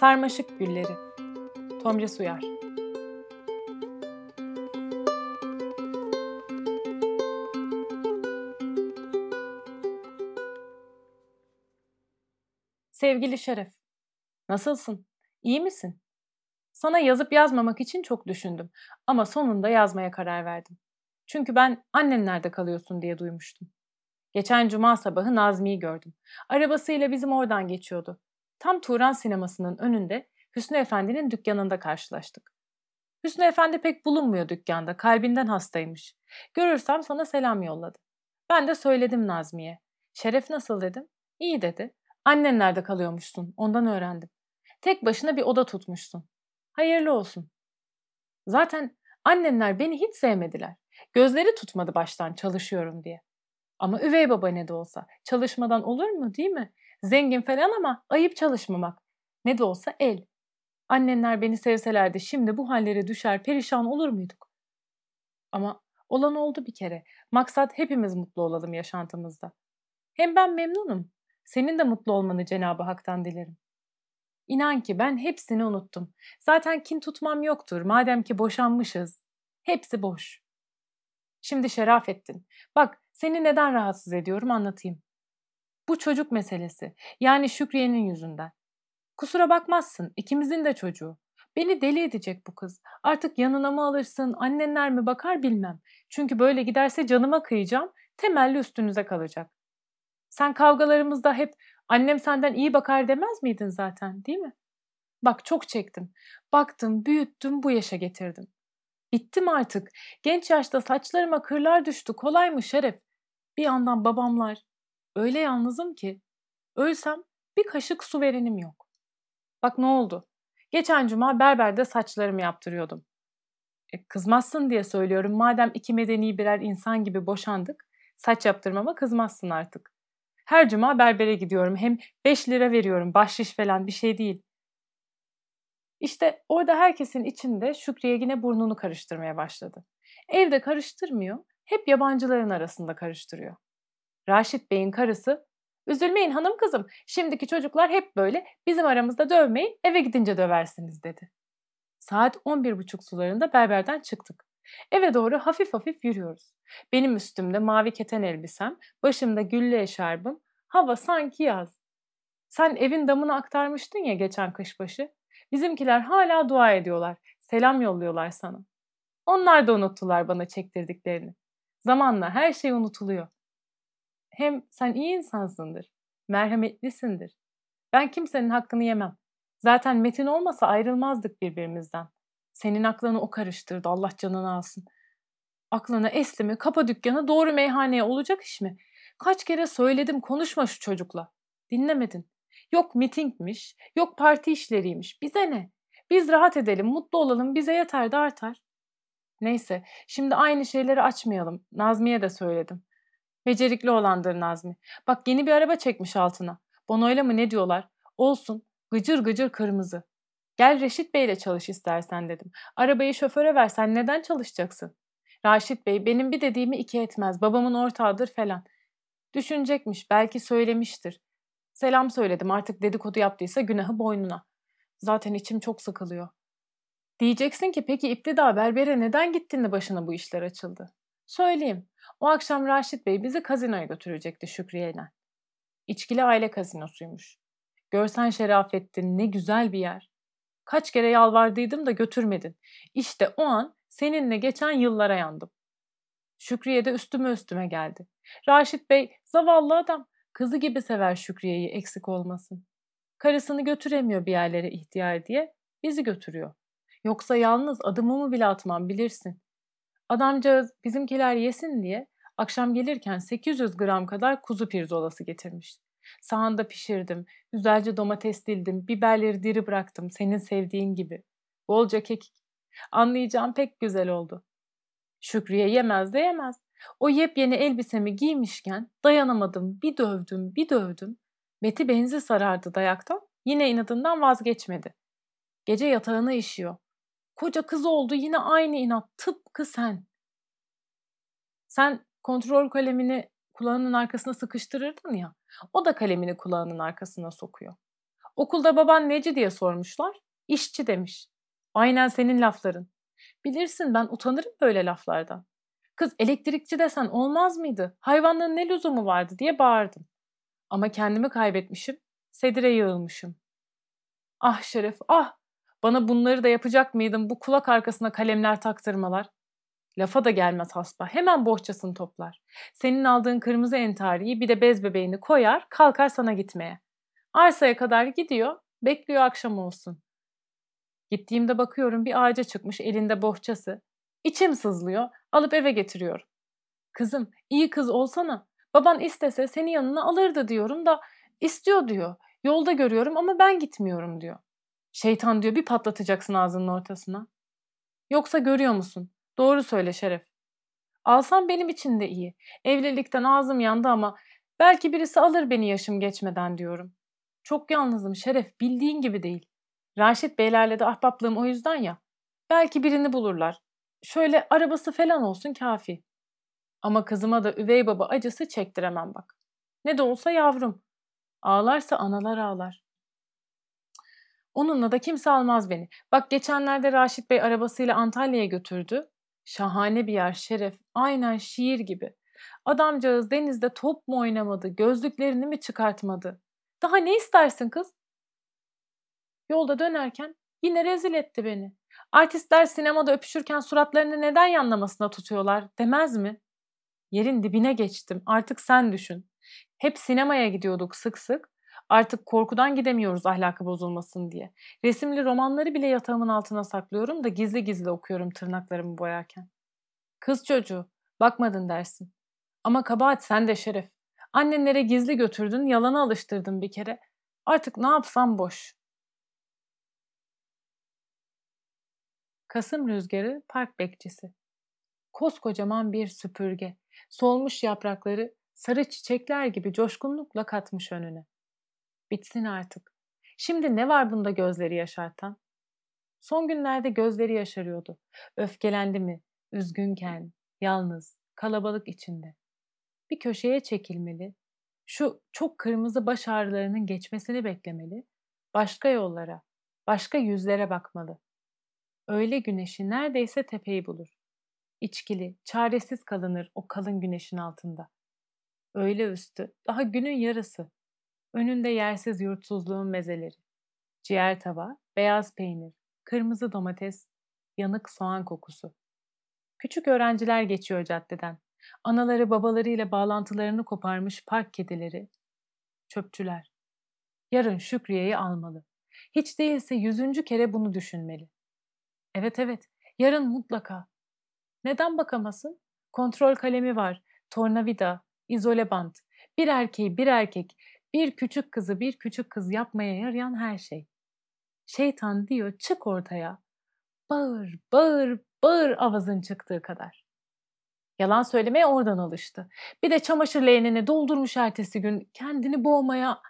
Sarmaşık Gülleri Tomris Suyar Sevgili Şeref, nasılsın? İyi misin? Sana yazıp yazmamak için çok düşündüm ama sonunda yazmaya karar verdim. Çünkü ben annen nerede kalıyorsun diye duymuştum. Geçen cuma sabahı Nazmi'yi gördüm. Arabasıyla bizim oradan geçiyordu. Tam Turan sinemasının önünde Hüsnü Efendi'nin dükkanında karşılaştık. Hüsnü Efendi pek bulunmuyor dükkanda, kalbinden hastaymış. Görürsem sana selam yolladı. Ben de söyledim Nazmi'ye. Şeref nasıl dedim. İyi dedi. Annen nerede kalıyormuşsun, ondan öğrendim. Tek başına bir oda tutmuşsun. Hayırlı olsun. Zaten annenler beni hiç sevmediler. Gözleri tutmadı baştan çalışıyorum diye. Ama üvey baba ne de olsa çalışmadan olur mu değil mi? Zengin falan ama ayıp çalışmamak. Ne de olsa el. Annenler beni sevselerdi şimdi bu hallere düşer perişan olur muyduk? Ama olan oldu bir kere. Maksat hepimiz mutlu olalım yaşantımızda. Hem ben memnunum. Senin de mutlu olmanı Cenab-ı Hak'tan dilerim. İnan ki ben hepsini unuttum. Zaten kin tutmam yoktur madem ki boşanmışız. Hepsi boş. Şimdi Şerafettin. Bak seni neden rahatsız ediyorum anlatayım. Bu çocuk meselesi. Yani Şükriye'nin yüzünden. Kusura bakmazsın ikimizin de çocuğu. Beni deli edecek bu kız. Artık yanına mı alırsın, annenler mi bakar bilmem. Çünkü böyle giderse canıma kıyacağım, temelli üstünüze kalacak. Sen kavgalarımızda hep annem senden iyi bakar demez miydin zaten değil mi? Bak çok çektim. Baktım, büyüttüm, bu yaşa getirdim. Bittim artık. Genç yaşta saçlarıma kırlar düştü. Kolay mı Şeref? Bir yandan babamlar. Öyle yalnızım ki. Ölsem bir kaşık su verenim yok. Bak ne oldu? Geçen cuma berberde saçlarımı yaptırıyordum. E, kızmazsın diye söylüyorum. Madem iki medeni birer insan gibi boşandık, saç yaptırmama kızmazsın artık. Her cuma berbere gidiyorum. Hem 5 lira veriyorum. Bahşiş falan bir şey değil. İşte orada herkesin içinde Şükriye yine burnunu karıştırmaya başladı. Evde karıştırmıyor, hep yabancıların arasında karıştırıyor. Raşit Bey'in karısı, üzülmeyin hanım kızım, şimdiki çocuklar hep böyle, bizim aramızda dövmeyin, eve gidince döversiniz dedi. Saat 11.30 sularında berberden çıktık. Eve doğru hafif hafif yürüyoruz. Benim üstümde mavi keten elbisem, başımda güllü eşarbım, hava sanki yaz. Sen evin damını aktarmıştın ya geçen kışbaşı. Bizimkiler hala dua ediyorlar, selam yolluyorlar sana. Onlar da unuttular bana çektirdiklerini. Zamanla her şey unutuluyor. Hem sen iyi insansındır, merhametlisindir. Ben kimsenin hakkını yemem. Zaten Metin olmasa ayrılmazdık birbirimizden. Senin aklını o karıştırdı, Allah canını alsın. Aklına esti mi, kapa dükkanı, doğru meyhaneye olacak iş mi? Kaç kere söyledim konuşma şu çocukla. Dinlemedin. Yok mitingmiş, yok parti işleriymiş. Bize ne? Biz rahat edelim, mutlu olalım, bize yeter de artar. Neyse, şimdi aynı şeyleri açmayalım. Nazmi'ye de söyledim. Becerikli olandır Nazmi. Bak yeni bir araba çekmiş altına. Bonoyla mı ne diyorlar? Olsun. Gıcır gıcır kırmızı. Gel Reşit Bey'le çalış istersen dedim. Arabayı şoföre versen neden çalışacaksın? Raşit Bey benim bir dediğimi iki etmez. Babamın ortağıdır falan. Düşünecekmiş, belki söylemiştir. Selam söyledim artık dedikodu yaptıysa günahı boynuna. Zaten içim çok sıkılıyor. Diyeceksin ki peki İptida berbere neden gittin de başına bu işler açıldı? Söyleyeyim. O akşam Raşit Bey bizi kazinoya götürecekti Şükriye'yle. İçkili aile kazinosuymuş. Görsen Şerafettin ne güzel bir yer. Kaç kere yalvardıydım da götürmedin. İşte o an seninle geçen yıllara yandım. Şükriye de üstüme üstüme geldi. Raşit Bey zavallı adam. Kızı gibi sever Şükriye'yi eksik olmasın. Karısını götüremiyor bir yerlere ihtiyar diye bizi götürüyor. Yoksa yalnız adımımı bile atmam bilirsin. Adamcağız bizimkiler yesin diye akşam gelirken 800 gram kadar kuzu pirzolası getirmiş. Sahanda pişirdim, güzelce domates dildim, biberleri diri bıraktım senin sevdiğin gibi. Bolca kekik. Anlayacağım pek güzel oldu. Şükriye yemez de yemez. O yepyeni elbisemi giymişken dayanamadım, bir dövdüm, bir dövdüm. Meti benzi sarardı dayaktan, yine inadından vazgeçmedi. Gece yatağına işiyor. Koca kız oldu yine aynı inat, tıpkı sen. Sen kontrol kalemini kulağının arkasına sıkıştırırdın ya, o da kalemini kulağının arkasına sokuyor. Okulda baban neci diye sormuşlar. İşçi demiş. Aynen senin lafların. Bilirsin ben utanırım böyle laflardan. Kız elektrikçi desen olmaz mıydı? Hayvanlığın ne lüzumu vardı diye bağırdım. Ama kendimi kaybetmişim, sedire yığılmışım. Ah Şeref, ah! Bana bunları da yapacak mıydın bu kulak arkasına kalemler taktırmalar? Lafa da gelmez hasba. Hemen bohçasını toplar. Senin aldığın kırmızı entariyi bir de bez bebeğini koyar, kalkar sana gitmeye. Arsaya kadar gidiyor, bekliyor akşam olsun. Gittiğimde bakıyorum bir ağaca çıkmış elinde bohçası. İçim sızlıyor, alıp eve getiriyorum. Kızım, iyi kız olsana. Baban istese seni yanına alırdı diyorum da istiyor diyor. Yolda görüyorum ama ben gitmiyorum diyor. Şeytan diyor bir patlatacaksın ağzının ortasına. Yoksa görüyor musun? Doğru söyle Şeref. Alsam benim için de iyi. Evlilikten ağzım yandı ama belki birisi alır beni yaşım geçmeden diyorum. Çok yalnızım Şeref bildiğin gibi değil. Raşit Beylerle de ahbaplığım o yüzden ya. Belki birini bulurlar. Şöyle arabası falan olsun kafi. Ama kızıma da üvey baba acısı çektiremem bak. Ne de olsa yavrum. Ağlarsa analar ağlar. Onunla da kimse almaz beni. Bak geçenlerde Raşit Bey arabasıyla Antalya'ya götürdü. Şahane bir yer Şeref. Aynen şiir gibi. Adamcağız denizde top mu oynamadı, gözlüklerini mi çıkartmadı? Daha ne istersin kız? Yolda dönerken yine rezil etti beni. Artistler sinemada öpüşürken suratlarını neden yanlamasına tutuyorlar demez mi? Yerin dibine geçtim. Artık sen düşün. Hep sinemaya gidiyorduk sık sık. Artık korkudan gidemiyoruz ahlakı bozulmasın diye. Resimli romanları bile yatağımın altına saklıyorum da gizli gizli okuyorum tırnaklarımı boyarken. Kız çocuğu, bakmadın dersin. Ama kabahat sen de şeref. Annenlere gizli götürdün, yalana alıştırdın bir kere. Artık ne yapsam boş. Kasım rüzgarı park bekçisi. Koskocaman bir süpürge. Solmuş yaprakları sarı çiçekler gibi coşkunlukla katmış önüne. Bitsin artık. Şimdi ne var bunda gözleri yaşartan? Son günlerde gözleri yaşarıyordu. Öfkelendi mi? Üzgünken, yalnız, kalabalık içinde. Bir köşeye çekilmeli. Şu çok kırmızı baş ağrılarının geçmesini beklemeli. Başka yollara, başka yüzlere bakmalı. Öyle güneşi neredeyse tepeyi bulur. İçkili, çaresiz kalınır o kalın güneşin altında. Öyle üstü, daha günün yarısı. Önünde yersiz yurtsuzluğun mezeleri. Ciğer tava, beyaz peynir, kırmızı domates, yanık soğan kokusu. Küçük öğrenciler geçiyor caddeden. Anaları babalarıyla bağlantılarını koparmış park kedileri. Çöpçüler. Yarın Şükriye'yi almalı. Hiç değilse yüzüncü kere bunu düşünmeli. Evet evet, yarın mutlaka. Neden bakamasın? Kontrol kalemi var, tornavida, izole bant. Bir erkeği bir erkek, bir küçük kızı bir küçük kız yapmaya yarayan her şey. Şeytan diyor çık ortaya. Bağır, bağır, bağır avazın çıktığı kadar. Yalan söylemeye oradan alıştı. Bir de çamaşır leğenini doldurmuş ertesi gün kendini boğmaya